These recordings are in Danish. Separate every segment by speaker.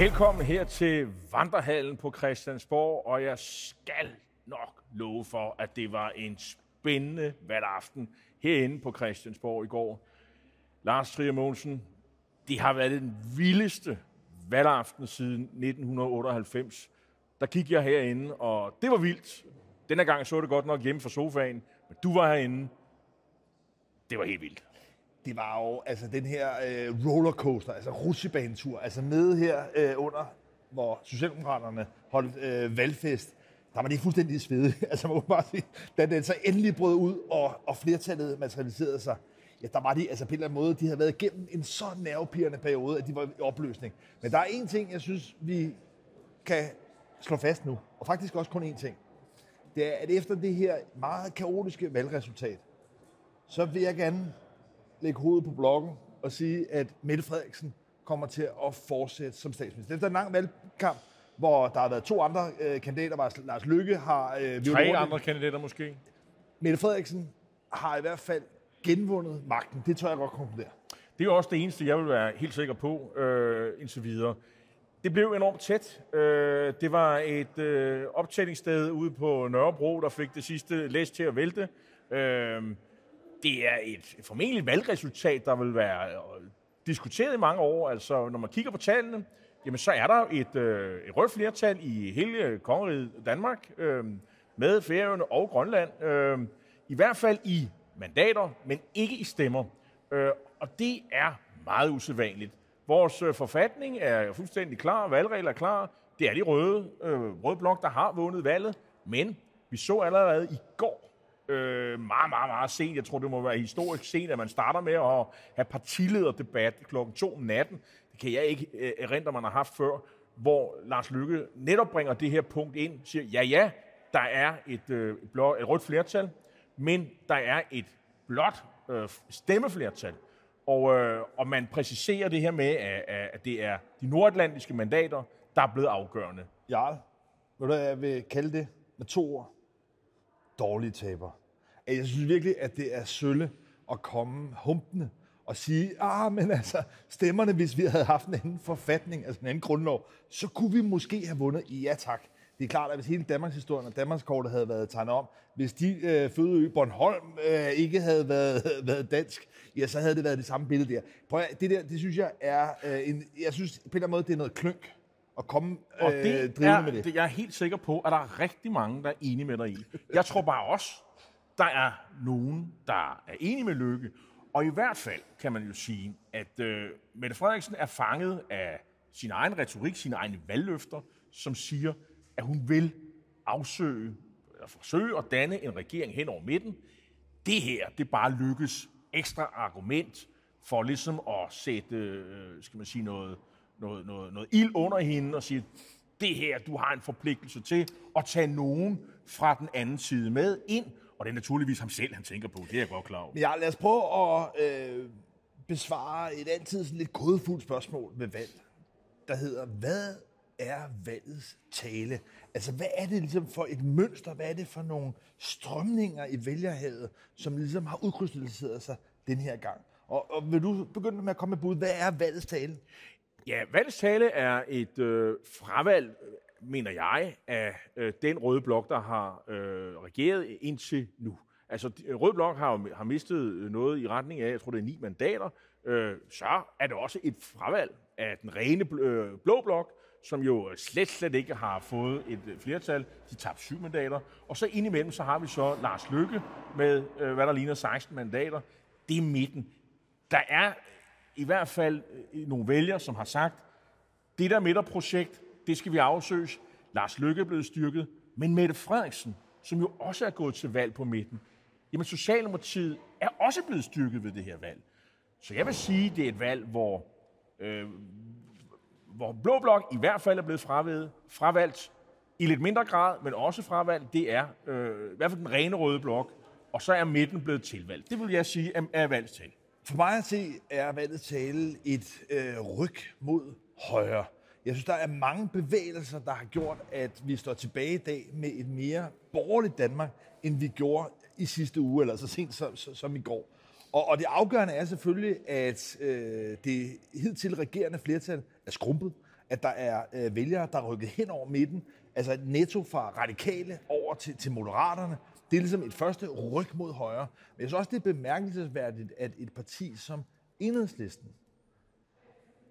Speaker 1: Velkommen her til Vandrehallen på Christiansborg, og jeg skal nok love for, at det var en spændende valgaften herinde på Christiansborg i går. Lars Trier Mogensen, det har været den vildeste valgaften siden 1998. Der gik jeg herinde, og det var vildt. Denne gang så det godt nok hjemme fra sofaen, men du var herinde. Det var helt vildt
Speaker 2: det var jo altså den her øh, rollercoaster, altså rutsjebanetur, altså nede her øh, under, hvor Socialdemokraterne holdt øh, valgfest, der var det fuldstændig svede. altså man må bare sige, da den så endelig brød ud, og, og flertallet materialiserede sig, ja, der var de altså på en eller anden måde, de havde været igennem en så nervepirrende periode, at de var i opløsning. Men der er en ting, jeg synes, vi kan slå fast nu, og faktisk også kun én ting. Det er, at efter det her meget kaotiske valgresultat, så vil jeg gerne lægge hovedet på blokken og sige, at Mette Frederiksen kommer til at fortsætte som statsminister. Efter en lang valgkamp, hvor der har været to andre øh, kandidater, hvor Lars Lykke har... Øh,
Speaker 1: Tre andre kandidater måske.
Speaker 2: Mette Frederiksen har i hvert fald genvundet magten. Det tør jeg godt konkludere.
Speaker 1: Det er også det eneste, jeg vil være helt sikker på øh, indtil videre. Det blev enormt tæt. Øh, det var et øh, optællingssted ude på Nørrebro, der fik det sidste læs til at vælte. Øh, det er et formentlig valgresultat, der vil være øh, diskuteret i mange år. Altså, når man kigger på tallene, jamen, så er der et, øh, et rødt flertal i hele øh, kongeriget Danmark, øh, med Færøerne og Grønland. Øh, I hvert fald i mandater, men ikke i stemmer. Øh, og det er meget usædvanligt. Vores øh, forfatning er fuldstændig klar, valgregler er klar. Det er de røde, øh, røde blok, der har vundet valget. Men vi så allerede i går, øh, meget, meget, meget sent, jeg tror, det må være historisk sent, at man starter med at have partilederdebat klokken 2 om natten. Det kan jeg ikke øh, erindre, man har haft før, hvor Lars Lykke netop bringer det her punkt ind, siger, ja, ja, der er et, øh, et, blå, et rødt flertal, men der er et blåt øh, stemmeflertal. Og, øh, og man præciserer det her med, at, at det er de nordatlantiske mandater, der er blevet afgørende.
Speaker 2: Jarl, ved du, jeg vil kalde det med to ord? Dårlige taber. At Jeg synes virkelig, at det er sølle at komme humpende og sige, ah, men altså, stemmerne, hvis vi havde haft en anden forfatning, altså en anden grundlov, så kunne vi måske have vundet. Ja tak. Det er klart, at hvis hele Danmarks historien og Danmarks kortet havde været tegnet om, hvis de øh, fødeø Bornholm øh, ikke havde været, været dansk, ja, så havde det været det samme billede der. Prøv at, det der, det synes jeg er øh, en, jeg synes på en eller anden måde, det er noget klønk at komme
Speaker 1: Og
Speaker 2: øh,
Speaker 1: det
Speaker 2: drivende
Speaker 1: er,
Speaker 2: med det.
Speaker 1: det. Jeg er helt sikker på, at der er rigtig mange, der er enige med dig i. Jeg tror bare også, der er nogen, der er enige med Lykke. Og i hvert fald kan man jo sige, at øh, Mette Frederiksen er fanget af sin egen retorik, sine egne valgløfter, som siger, at hun vil afsøge, eller forsøge at danne en regering hen over midten. Det her, det bare lykkes ekstra argument for ligesom at sætte, øh, skal man sige, noget, noget, noget, noget ild under hende og sige, det her, du har en forpligtelse til at tage nogen fra den anden side med ind, og det er naturligvis ham selv, han tænker på. Det er jeg godt klar over.
Speaker 2: Men ja, lad os prøve at øh, besvare et altid sådan lidt kodefuldt spørgsmål med valg, der hedder, hvad er valgets tale? Altså, hvad er det ligesom for et mønster? Hvad er det for nogle strømninger i vælgerhavet, som ligesom har udkrystalliseret sig den her gang? Og, og vil du begynde med at komme med bud? Hvad er valgets tale?
Speaker 1: Ja, valgets tale er et øh, fravalg, mener jeg, af øh, den røde blok, der har øh, regeret indtil nu. Altså, øh, Rød Blok har, har mistet øh, noget i retning af, jeg tror, det er ni mandater. Øh, så er det også et fravalg af den rene bl- øh, blå blok, som jo øh, slet, slet ikke har fået et flertal. De tabte syv mandater. Og så indimellem, så har vi så Lars Lykke med, øh, hvad der ligner 16 mandater. Det er midten. Der er i hvert fald nogle vælgere, som har sagt, det der midterprojekt, det skal vi afsøges. Lars Lykke er blevet styrket, men Mette Frederiksen, som jo også er gået til valg på midten, jamen Socialdemokratiet er også blevet styrket ved det her valg. Så jeg vil sige, det er et valg, hvor, øh, hvor Blå Blok i hvert fald er blevet fravalgt, fravalgt i lidt mindre grad, men også fravalgt. Det er øh, i hvert fald den rene røde blok, og så er midten blevet tilvalgt. Det vil jeg sige er, er valgstal.
Speaker 2: For mig at se er valgets tale et øh, ryg mod højre. Jeg synes, der er mange bevægelser, der har gjort, at vi står tilbage i dag med et mere borgerligt Danmark, end vi gjorde i sidste uge, eller så sent som, som, som i går. Og, og det afgørende er selvfølgelig, at øh, det hidtil regerende flertal er skrumpet. at der er øh, vælgere, der er rykket hen over midten, altså netto fra radikale over til, til moderaterne. Det er ligesom et første ryg mod højre. Men jeg synes også, det er bemærkelsesværdigt, at et parti som Enhedslisten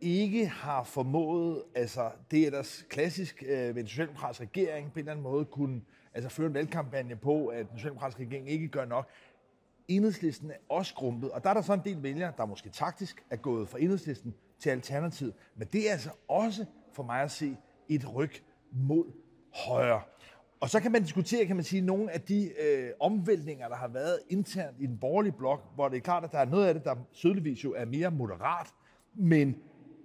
Speaker 2: ikke har formået, altså det er ellers klassisk øh, ved en socialdemokratisk regering, på en eller anden måde kunne altså, føre en valgkampagne på, at den socialdemokratiske regering ikke gør nok. Enhedslisten er også grumpet, og der er der så en del vælgere, der måske taktisk er gået fra Enhedslisten til Alternativ. Men det er altså også for mig at se et ryg mod højre. Og så kan man diskutere, kan man sige, nogle af de øh, omvæltninger, der har været internt i den borgerlige blok, hvor det er klart, at der er noget af det, der sødeligvis jo er mere moderat, men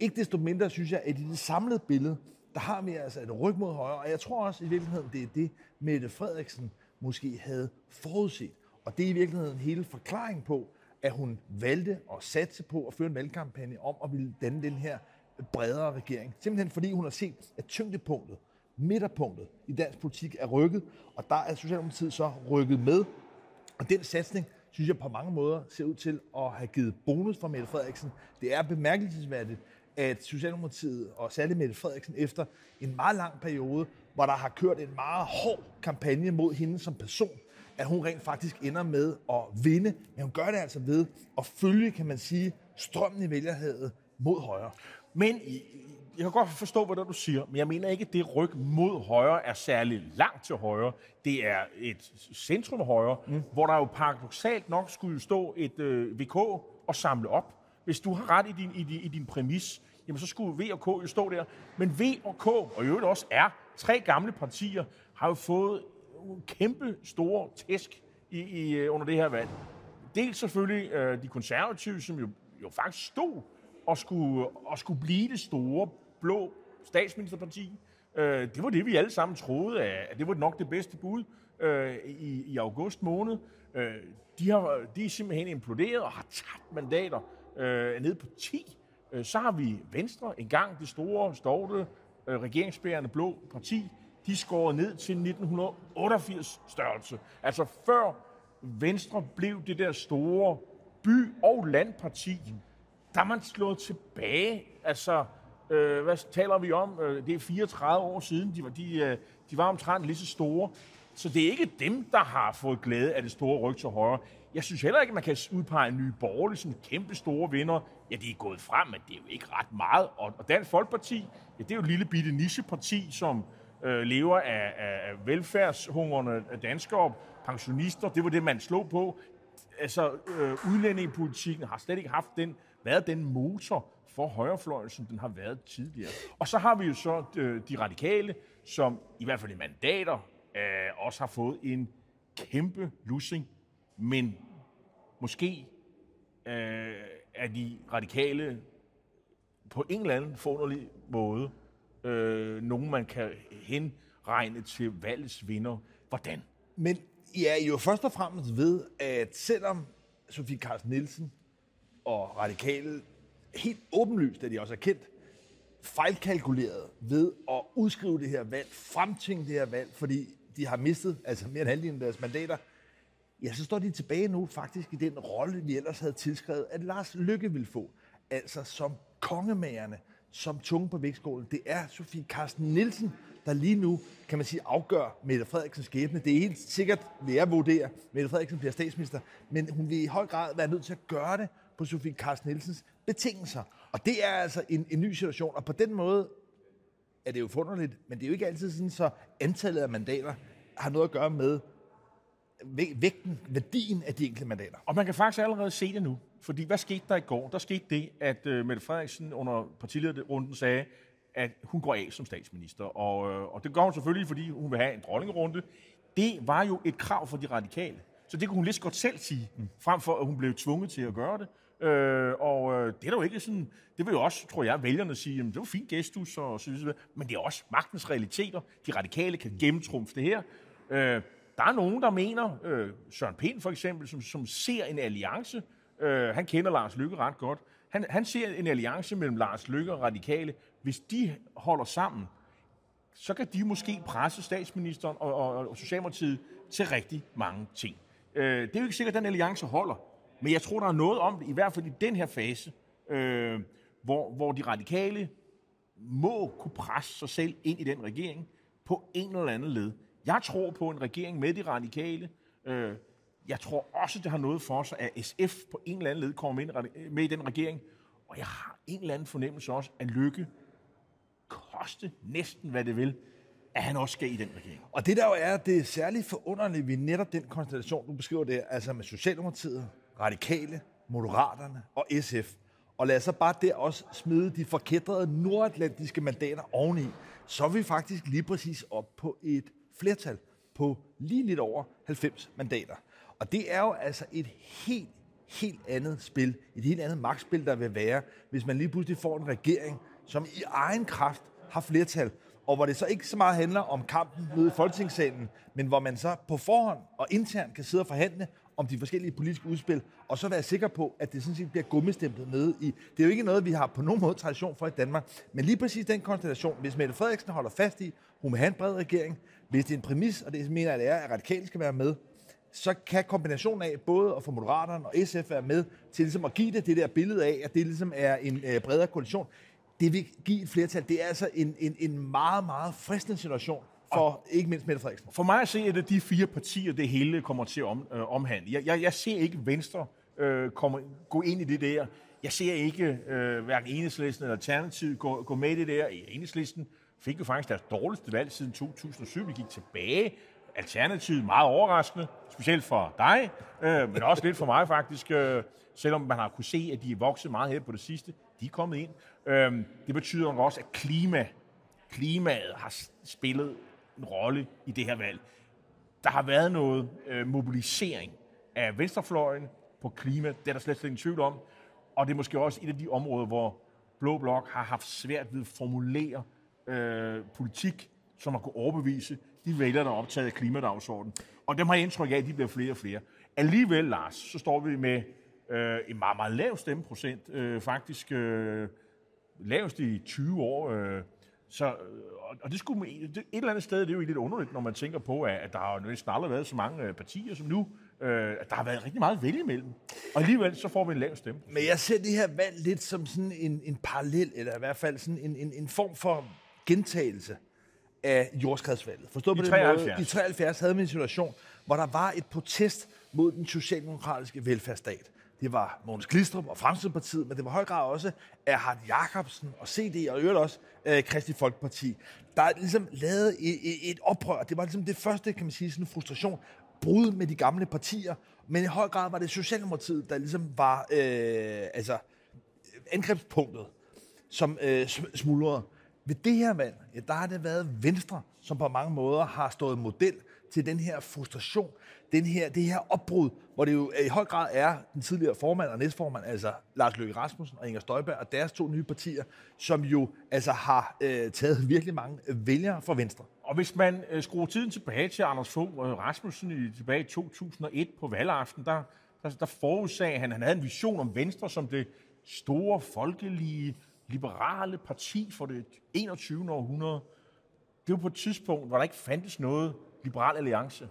Speaker 2: ikke desto mindre synes jeg, at i det samlede billede, der har vi altså et ryg mod højre, og jeg tror også i virkeligheden, det er det, Mette Frederiksen måske havde forudset. Og det er i virkeligheden hele forklaring på, at hun valgte at satse på at føre en valgkampagne om at ville danne den her bredere regering. Simpelthen fordi hun har set, at tyngdepunktet, midterpunktet i dansk politik er rykket, og der er Socialdemokratiet så rykket med. Og den satsning, synes jeg på mange måder ser ud til at have givet bonus for Mette Frederiksen. Det er bemærkelsesværdigt, at Socialdemokratiet og særligt Mette Frederiksen efter en meget lang periode, hvor der har kørt en meget hård kampagne mod hende som person, at hun rent faktisk ender med at vinde. Men hun gør det altså ved at følge, kan man sige, strømmen i vælgerhavet mod højre.
Speaker 1: Men jeg kan godt forstå, hvad du siger, men jeg mener ikke, at det ryg mod højre er særlig langt til højre. Det er et centrum højre, mm. hvor der jo paradoxalt nok skulle stå et øh, VK og samle op. Hvis du har ret i din, i, din, i din præmis, jamen så skulle V og K jo stå der. Men V og K, og i øvrigt også R, tre gamle partier, har jo fået kæmpe store tæsk i, i, øh, under det her valg. Dels selvfølgelig øh, de konservative, som jo, jo faktisk stod og skulle, og skulle blive det store blå statsministerparti. Øh, det var det, vi alle sammen troede, at det var nok det bedste bud øh, i, i august måned. Øh, de, har, de er simpelthen imploderet og har tabt mandater øh, nede på 10. Øh, så har vi Venstre, engang det store, storte, øh, regeringsbærende blå parti, de skåret ned til 1988 størrelse. Altså før Venstre blev det der store by- og landparti, der er man slået tilbage. Altså, øh, hvad taler vi om? Øh, det er 34 år siden, de var, de, øh, de var omtrent lige så store. Så det er ikke dem, der har fået glæde af det store ryg til højre. Jeg synes heller ikke, at man kan udpege en ny borgerlig som kæmpe store vinder. Ja, det er gået frem, men det er jo ikke ret meget. Og Dansk Folkeparti, ja, det er jo et lille bitte nicheparti, som øh, lever af, af velfærdshungerne af danskere, pensionister. Det var det, man slog på. Altså, øh, udlændingepolitikken har slet ikke haft den, været den motor for højrefløjen, som den har været tidligere. Og så har vi jo så øh, de radikale, som i hvert fald i mandater øh, også har fået en kæmpe lussing, men måske øh, er de radikale på en eller anden forunderlig måde øh, nogen, man kan henregne til valgets vinder. Hvordan?
Speaker 2: Men ja, jo først og fremmest ved, at selvom Sofie Carsten Nielsen og radikale helt åbenlyst, at de også er kendt, fejlkalkuleret ved at udskrive det her valg, fremtvinge det her valg, fordi de har mistet altså mere end halvdelen af deres mandater, ja, så står de tilbage nu faktisk i den rolle, vi ellers havde tilskrevet, at Lars Lykke ville få. Altså som kongemagerne, som tunge på vægtskålen. Det er Sofie Carsten Nielsen, der lige nu, kan man sige, afgør Mette Frederiksens skæbne. Det er helt sikkert, vil jeg vurdere, Mette Frederiksen bliver statsminister, men hun vil i høj grad være nødt til at gøre det på Sofie Carsten Nielsens betingelser. Og det er altså en, en ny situation, og på den måde er det jo forunderligt, men det er jo ikke altid sådan, så antallet af mandater har noget at gøre med vægten, værdien af de enkelte mandater.
Speaker 1: Og man kan faktisk allerede se det nu. Fordi hvad skete der i går? Der skete det, at uh, Mette Frederiksen under partilederrunden sagde, at hun går af som statsminister. Og, uh, og det gør hun selvfølgelig, fordi hun vil have en dronningerunde. Det var jo et krav for de radikale. Så det kunne hun lidt godt selv sige, mm. frem for at hun blev tvunget til at gøre det. Øh, og øh, det er jo ikke sådan, det vil jo også, tror jeg, vælgerne sige, jamen, det var fint gestus og så videre, men det er også magtens realiteter. De radikale kan gennemtrumfe det her. Øh, der er nogen, der mener, øh, Søren Pind for eksempel, som, som ser en alliance, øh, han kender Lars Lykke ret godt, han, han ser en alliance mellem Lars Lykke og radikale. Hvis de holder sammen, så kan de måske presse statsministeren og, og, og Socialdemokratiet til rigtig mange ting. Øh, det er jo ikke sikkert, at den alliance holder, men jeg tror, der er noget om det, i hvert fald i den her fase, øh, hvor, hvor de radikale må kunne presse sig selv ind i den regering på en eller anden led. Jeg tror på en regering med de radikale. Øh, jeg tror også, det har noget for sig, at SF på en eller anden led kommer med, øh, med i den regering. Og jeg har en eller anden fornemmelse også, at Lykke koste næsten, hvad det vil, at han også skal i den regering.
Speaker 2: Og det der jo er, det er særligt forunderligt ved netop den konstellation, du beskriver der, altså med Socialdemokratiet, Radikale, Moderaterne og SF. Og lad os så bare der også smide de forkædrede nordatlantiske mandater oveni, så er vi faktisk lige præcis op på et flertal på lige lidt over 90 mandater. Og det er jo altså et helt, helt andet spil, et helt andet magtspil, der vil være, hvis man lige pludselig får en regering, som i egen kraft har flertal, og hvor det så ikke så meget handler om kampen nede i Folketingssalen, men hvor man så på forhånd og internt kan sidde og forhandle om de forskellige politiske udspil, og så være sikker på, at det sådan set bliver gummistemplet med i. Det er jo ikke noget, vi har på nogen måde tradition for i Danmark, men lige præcis den konstellation, hvis Mette Frederiksen holder fast i, hun vil have en bred regering, hvis det er en præmis, og det mener jeg, det er, at radikale skal være med, så kan kombinationen af både at få Moderaterne og SF være med til ligesom at give det det der billede af, at det ligesom er en øh, bredere koalition, det vil give et flertal. Det er altså en, en, en meget, meget fristende situation for og ikke mindst Mette Frederiksen.
Speaker 1: For mig at se, at det de fire partier, det hele kommer til at om, øh, omhandle. Jeg, jeg, jeg ser ikke Venstre øh, komme, gå ind i det der. Jeg ser ikke øh, hverken Enhedslisten eller Alternativet gå, gå med i det der. Enhedslisten fik jo faktisk deres dårligste valg siden 2007. Vi gik tilbage. Alternativet meget overraskende, specielt for dig, øh, men også lidt for mig faktisk, øh, selvom man har kunne se, at de er vokset meget her på det sidste. De er kommet ind. Øh, det betyder også, at klima, klimaet har spillet en rolle i det her valg. Der har været noget øh, mobilisering af venstrefløjen på klima, det er der slet, slet ingen tvivl om. Og det er måske også et af de områder, hvor Blå Blok har haft svært ved at formulere øh, politik, som har kunne overbevise de vælgere, der er optaget af klimadagsordenen. Og dem har jeg indtryk af, at de bliver flere og flere. Alligevel, Lars, så står vi med øh, en meget, meget lav stemmeprocent. Øh, faktisk øh, lavest i 20 år. Øh, så, øh, og det skulle, et eller andet sted, det er jo lidt underligt, når man tænker på, at, der har næsten aldrig været så mange øh, partier som nu. Øh, at der har været rigtig meget at vælge imellem. Og alligevel så får vi en lav stemme.
Speaker 2: Men jeg ser det her valg lidt som sådan en, en parallel, eller i hvert fald sådan en, en, en form for gentagelse af jordskredsvalget. Forstået på den 73. måde? I 73 havde vi en situation, hvor der var et protest mod den socialdemokratiske velfærdsstat. Det var Mogens Glistrup og Fremskridspartiet, men det var høj grad også Erhard Jacobsen og CD og øvrigt også øh, Kristi Folkeparti, der ligesom lavede et, et oprør. Det var ligesom det første, kan man sige, sådan en frustration, brud med de gamle partier, men i høj grad var det Socialdemokratiet, der ligesom var øh, altså, angrebspunktet, som øh, smuldrede. Ved det her valg, ja, der har det været Venstre, som på mange måder har stået model til den her frustration, den her, det her opbrud, hvor det jo øh, i høj grad er den tidligere formand og næstformand, altså Lars Løkke Rasmussen og Inger Støjberg og deres to nye partier, som jo altså har øh, taget virkelig mange øh, vælgere fra Venstre.
Speaker 1: Og hvis man øh, skruer tiden tilbage til Anders Fogh og Rasmussen i, tilbage i 2001 på valgaften, der, der, der forudsagde han, han havde en vision om Venstre som det store, folkelige, liberale parti for det 21. århundrede. Det var på et tidspunkt, hvor der ikke fandtes noget liberal alliance.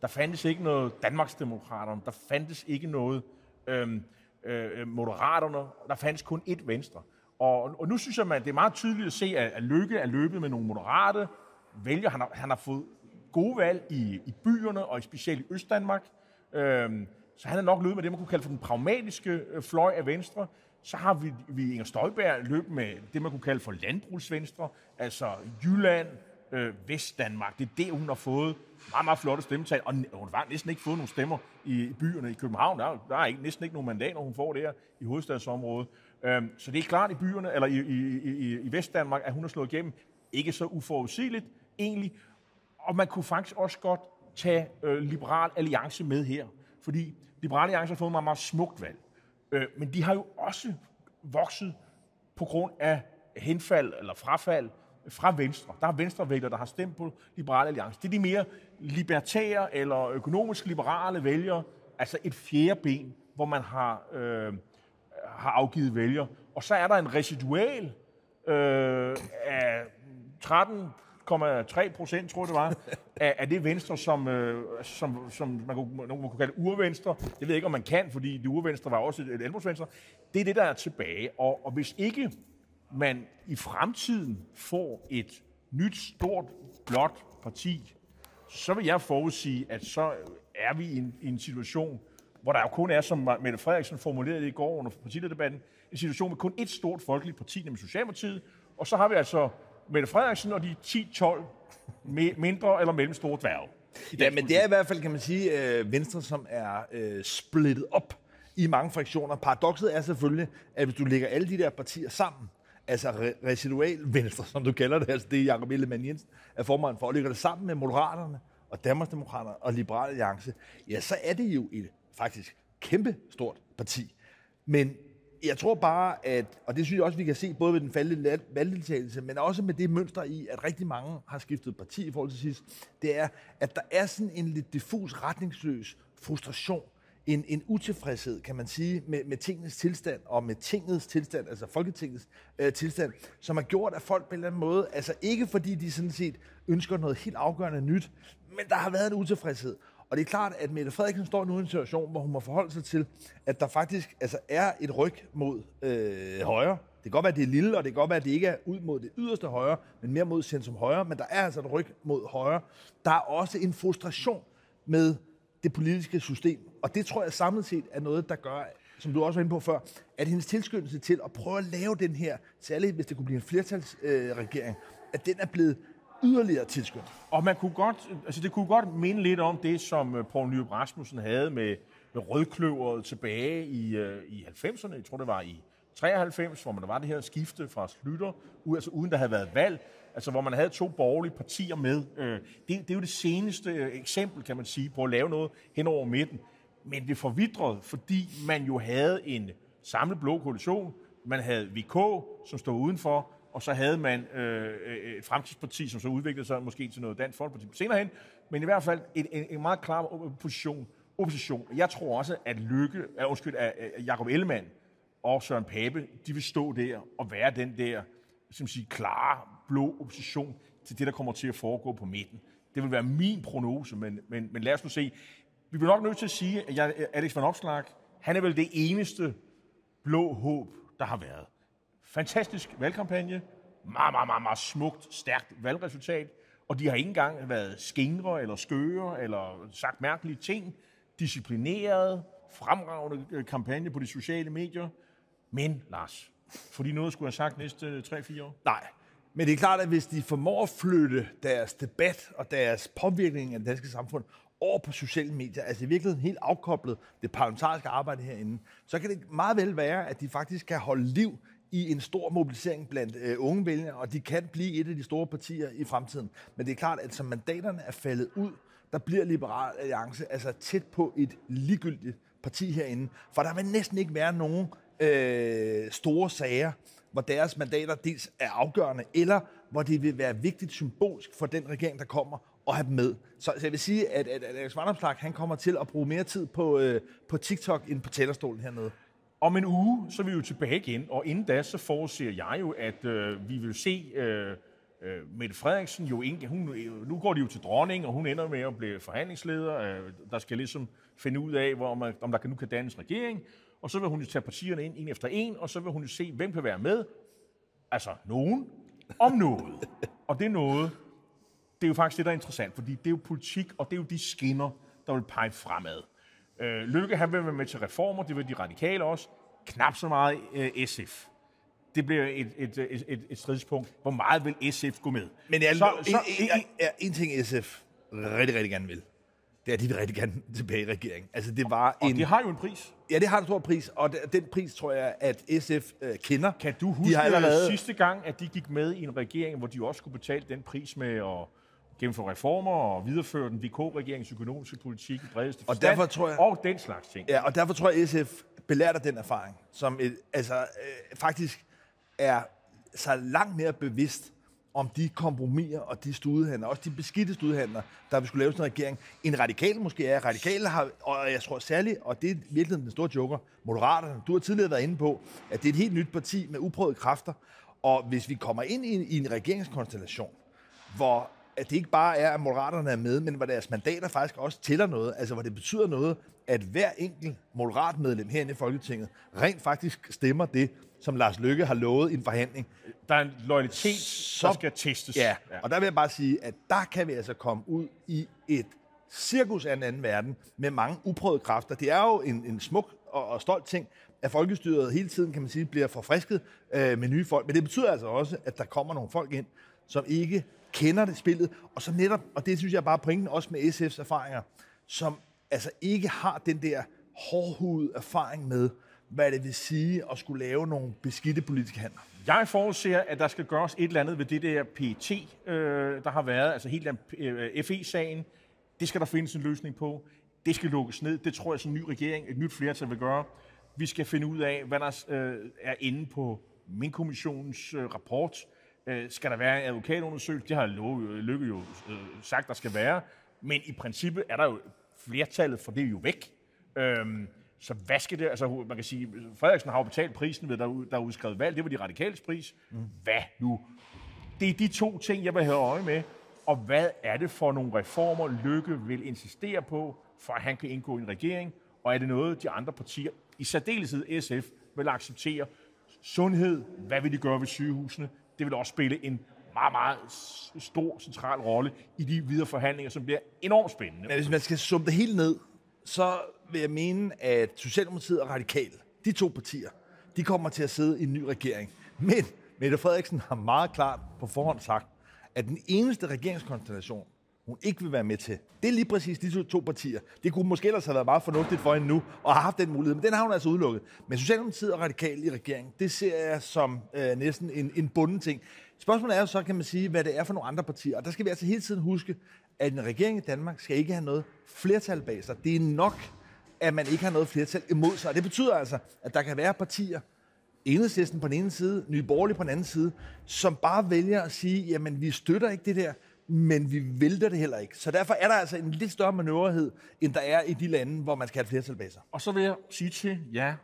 Speaker 1: Der fandtes ikke noget Danmarksdemokraterne. Der fandtes ikke noget øhm, øh, Moderaterne. Der fandtes kun ét Venstre. Og, og nu synes jeg, at det er meget tydeligt at se, at, at Lykke er løbet med nogle moderate vælger. Han har, han har fået gode valg i, i byerne, og i specielt i Østdanmark. Øhm, så han er nok løbet med det, man kunne kalde for den pragmatiske øh, fløj af Venstre. Så har vi, vi Inger Støjberg løbet med det, man kunne kalde for landbrugsvenstre, altså Jylland, øh, Vestdanmark. Det er det, hun har fået meget, meget flotte stemmetal, og hun har næsten ikke fået nogen stemmer i, byerne i København. Der, er, der er ikke, næsten ikke nogen mandater, hun får der i hovedstadsområdet. Øhm, så det er klart i byerne, eller i, i, i, i Vestdanmark, at hun har slået igennem. Ikke så uforudsigeligt, egentlig. Og man kunne faktisk også godt tage øh, Liberal Alliance med her, fordi Liberal Alliance har fået meget, meget smukt valg. Øh, men de har jo også vokset på grund af henfald eller frafald fra Venstre. Der er venstrevælgere, der har stemt på Liberale Alliance. Det er de mere libertære eller økonomisk liberale vælgere, altså et fjerde ben, hvor man har, øh, har afgivet vælger. Og så er der en residual øh, af 13,3 procent, tror jeg det var, af, af det venstre, som, øh, som, som man, kunne, man kunne kalde urvenstre. Det ved jeg ikke, om man kan, fordi det urvenstre var også et, et Det er det, der er tilbage. Og, og hvis ikke man i fremtiden får et nyt, stort, blåt parti, så vil jeg forudsige, at så er vi i en, i en situation, hvor der jo kun er, som Mette Frederiksen formulerede det i går under partilederdebatten, en situation med kun et stort folkeligt parti, nemlig Socialdemokratiet, og så har vi altså Mette Frederiksen og de 10-12 mindre eller mellemstore dværge.
Speaker 2: Ja, men det er i hvert fald, kan man sige, øh, Venstre, som er øh, splittet op i mange fraktioner. Paradoxet er selvfølgelig, at hvis du lægger alle de der partier sammen, altså re- residual venstre, som du kalder det, altså det Jacob Ellemann Jensen er formand for, og ligger det sammen med Moderaterne og Danmarksdemokraterne og Liberale Alliance, ja, så er det jo et faktisk kæmpe stort parti. Men jeg tror bare, at, og det synes jeg også, vi kan se både ved den faldende valgdeltagelse, men også med det mønster i, at rigtig mange har skiftet parti i forhold til sidst, det er, at der er sådan en lidt diffus, retningsløs frustration, en, en utilfredshed, kan man sige, med, med tingens tilstand, og med tingets tilstand, altså Folketingets øh, tilstand, som har gjort, at folk på en eller anden måde, altså ikke fordi de sådan set ønsker noget helt afgørende nyt, men der har været en utilfredshed. Og det er klart, at Mette Frederiksen står nu i en situation, hvor hun må forholde sig til, at der faktisk altså, er et ryg mod øh, højre. Det kan godt være, at det er lille, og det kan godt være, at det ikke er ud mod det yderste højre, men mere mod centrum højre. Men der er altså et ryg mod højre. Der er også en frustration med det politiske system. Og det tror jeg samlet set er noget, der gør, som du også var inde på før, at hendes tilskyndelse til at prøve at lave den her, særligt hvis det kunne blive en flertalsregering, øh, at den er blevet yderligere tilskyndt.
Speaker 1: Og man kunne godt, altså det kunne godt minde lidt om det, som øh, Poul Nyrup Rasmussen havde med, med rødkløveret tilbage i, øh, i 90'erne. Jeg tror, det var i 93, hvor man der var det her skifte fra Slytter, altså uden der havde været valg, altså hvor man havde to borgerlige partier med. Øh, det, det er jo det seneste øh, eksempel, kan man sige, på at lave noget hen over midten. Men det forvidrede, fordi man jo havde en samlet blå koalition, man havde VK, som stod udenfor, og så havde man øh, et fremtidsparti, som så udviklede sig måske til noget dansk folkeparti senere hen, men i hvert fald en, en, en meget klar position, opposition. Jeg tror også, at Lykke, uh, undskyld, at Jacob Ellemann og Søren Pape, de vil stå der og være den der, som siger, klare blå opposition til det, der kommer til at foregå på midten. Det vil være min prognose, men, men, men lad os nu se. Vi bliver nok nødt til at sige, at jeg, Alex van Opslag, han er vel det eneste blå håb, der har været. Fantastisk valgkampagne. Meget, meget, meget, meget smukt, stærkt valgresultat. Og de har ikke engang været skingre eller skøre eller sagt mærkelige ting. Disciplineret, fremragende øh, kampagne på de sociale medier. Men, Lars, fordi noget skulle have sagt næste øh, 3-4 år?
Speaker 2: Nej, men det er klart, at hvis de formår at flytte deres debat og deres påvirkning af det danske samfund over på sociale medier, altså i virkeligheden helt afkoblet det parlamentariske arbejde herinde, så kan det meget vel være, at de faktisk kan holde liv i en stor mobilisering blandt øh, unge vælgere, og de kan blive et af de store partier i fremtiden. Men det er klart, at som mandaterne er faldet ud, der bliver Liberal Alliance altså tæt på et ligegyldigt parti herinde. For der vil næsten ikke være nogen øh, store sager, hvor deres mandater dels er afgørende, eller hvor det vil være vigtigt symbolsk for den regering, der kommer, at have dem med. Så, så jeg vil sige, at, at Alex Vandomslag, han kommer til at bruge mere tid på, øh, på TikTok end på talerstolen hernede.
Speaker 1: Om en uge, så er vi jo tilbage igen, og inden da, så forudser jeg jo, at øh, vi vil se øh, øh, Mette Frederiksen jo ikke, hun, øh, nu går de jo til dronning, og hun ender med at blive forhandlingsleder, øh, der skal ligesom finde ud af, hvor man, om der kan, nu kan dannes regering, og så vil hun jo tage partierne ind, en efter en, og så vil hun jo se, hvem kan være med. Altså, nogen om noget. Og det er noget, det er jo faktisk det, der er interessant, fordi det er jo politik, og det er jo de skinner, der vil pege fremad. Øh, Lykke han vil være med til reformer, det vil de radikale også. Knap så meget øh, SF. Det bliver et, et, et, et, et stridspunkt. Hvor meget vil SF gå med?
Speaker 2: Men jeg, så, så, en, en, en, en ting SF rigtig, rigtig gerne vil, det er, de vil rigtig gerne tilbage i regeringen. Altså, det var
Speaker 1: og
Speaker 2: en...
Speaker 1: det har jo en pris.
Speaker 2: Ja, det har en stor pris, og den pris tror jeg, at SF øh, kender.
Speaker 1: Kan du huske de har allerede... sidste gang, at de gik med i en regering, hvor de også skulle betale den pris med at gennemføre reformer og videreføre den VK-regeringens økonomiske politik i bredeste forstand, og, derfor tror jeg, og den slags ting.
Speaker 2: Ja, og derfor tror jeg, SF belært af den erfaring, som et, altså, øh, faktisk er så langt mere bevidst om de kompromiser og de studehandler, også de beskidte studehandler, der vi skulle lave sådan en regering, en radikal måske er. Radikale har, og jeg tror særligt, og det er virkelig den store joker, Moderaterne, du har tidligere været inde på, at det er et helt nyt parti med uprøvede kræfter, og hvis vi kommer ind i en, i en regeringskonstellation, hvor at det ikke bare er, at Moderaterne er med, men hvor deres mandater faktisk også tæller noget, altså hvor det betyder noget, at hver enkelt moderat medlem herinde i Folketinget rent faktisk stemmer det, som Lars Løkke har lovet i en forhandling.
Speaker 1: Der er en loyalitet, der skal testes.
Speaker 2: Ja, og der vil jeg bare sige, at der kan vi altså komme ud i et cirkus af en anden verden med mange uprøvede kræfter. Det er jo en, en smuk og, og stolt ting, at folkestyret hele tiden, kan man sige, bliver forfrisket øh, med nye folk. Men det betyder altså også, at der kommer nogle folk ind, som ikke kender det spillet, og så netop, og det synes jeg bare pointen også med SF's erfaringer, som altså ikke har den der hårdhudet erfaring med, hvad det vil sige at skulle lave nogle beskidte politiske handler.
Speaker 1: Jeg forudser, at der skal gøres et eller andet ved det der PT, øh, der har været, altså helt den øh, FE-sagen. Det skal der findes en løsning på. Det skal lukkes ned. Det tror jeg, som en ny regering, et nyt flertal vil gøre. Vi skal finde ud af, hvad der øh, er inde på min kommissionens øh, rapport. Øh, skal der være en advokatundersøgelse? Det har Lykke jo øh, sagt, der skal være. Men i princippet er der jo flertallet for det er jo væk. Øhm, så hvad skal det? Altså, man kan sige, Frederiksen har jo betalt prisen ved, der, der er udskrevet valg. Det var de radikales pris. Mm. Hvad nu? Det er de to ting, jeg vil have øje med. Og hvad er det for nogle reformer, Lykke vil insistere på, for at han kan indgå i en regering? Og er det noget, de andre partier, i særdeleshed SF, vil acceptere? Sundhed, hvad vil de gøre ved sygehusene? Det vil også spille en meget, meget stor central rolle i de videre forhandlinger, som bliver enormt spændende.
Speaker 2: Men hvis man skal summe det helt ned, så vil jeg mene, at Socialdemokratiet og Radikale, de to partier, de kommer til at sidde i en ny regering. Men Mette Frederiksen har meget klart på forhånd sagt, at den eneste regeringskonstellation, hun ikke vil være med til. Det er lige præcis de to, partier. Det kunne måske ellers have været meget fornuftigt for hende nu, og har haft den mulighed, men den har hun altså udelukket. Men Socialdemokratiet og Radikal i regeringen, det ser jeg som øh, næsten en, en bunden ting. Spørgsmålet er jo så, kan man sige, hvad det er for nogle andre partier. Og der skal vi altså hele tiden huske, at en regering i Danmark skal ikke have noget flertal bag sig. Det er nok, at man ikke har noget flertal imod sig. Og det betyder altså, at der kan være partier, enhedslisten på den ene side, Nye Borgerlige på den anden side, som bare vælger at sige, jamen vi støtter ikke det der, men vi vælter det heller ikke. Så derfor er der altså en lidt større manøvrighed, end der er i de lande, hvor man skal have flertal bag sig.
Speaker 1: Og så vil jeg sige til jer,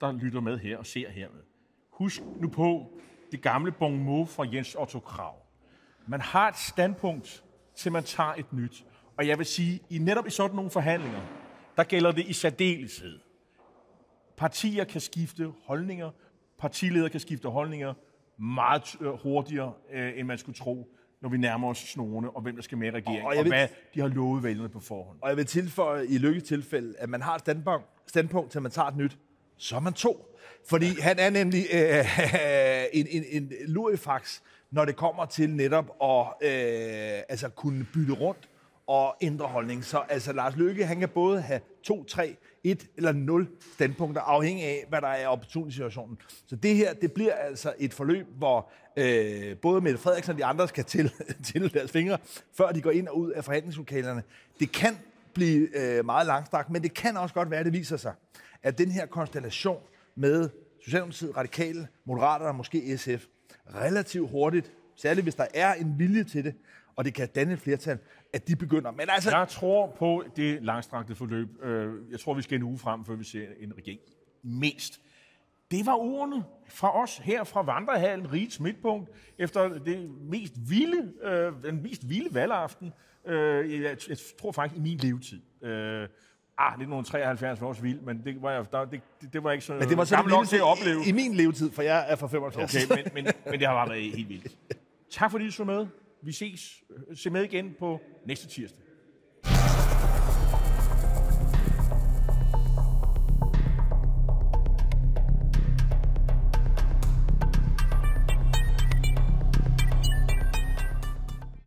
Speaker 1: der lytter med her og ser hermed. Husk nu på det gamle bon mot fra Jens Otto Krav. Man har et standpunkt, til man tager et nyt. Og jeg vil sige, i netop i sådan nogle forhandlinger, der gælder det i særdeleshed. Partier kan skifte holdninger, partiledere kan skifte holdninger meget øh, hurtigere, øh, end man skulle tro når vi nærmer os snorene, og hvem der skal med i regeringen, og, og, og vil, hvad de har lovet vælgerne på forhånd.
Speaker 2: Og jeg vil tilføje i lykkes tilfælde, at man har et standpunkt, standpunkt til man tager et nyt, så er man to. Fordi han er nemlig øh, en, en, en lurifax, når det kommer til netop at øh, altså kunne bytte rundt og ændre holdning. Så altså Lars Løkke, han kan både have to, tre, et eller nul standpunkter, afhængig af, hvad der er opportun i situationen. Så det her, det bliver altså et forløb, hvor øh, både Mette Frederiksen og de andre skal til, til deres fingre, før de går ind og ud af forhandlingslokalerne. Det kan blive øh, meget langstrakt, men det kan også godt være, at det viser sig, at den her konstellation med Socialdemokratiet, Radikale, Moderaterne og måske SF, relativt hurtigt, særligt hvis der er en vilje til det, og det kan danne et flertal, at de begynder.
Speaker 1: Men altså... Jeg tror på det langstrakte forløb. Øh, jeg tror, vi skal en uge frem, før vi ser en regering. Mest. Det var ordene fra os her fra Vandrehallen, Rigs Midtpunkt, efter det mest vilde, øh, den mest vilde valgaften, øh, jeg, jeg tror faktisk i min levetid. Øh, Ah, 1973 var også vildt, men det var, der, det, det var ikke så,
Speaker 2: men det var så gammel nok til at opleve. I, I min levetid, for jeg er fra 75.
Speaker 1: Okay, men, men, men det har bare været helt vildt. Tak fordi du så med. Vi ses. Øh, se med igen på næste tirsdag.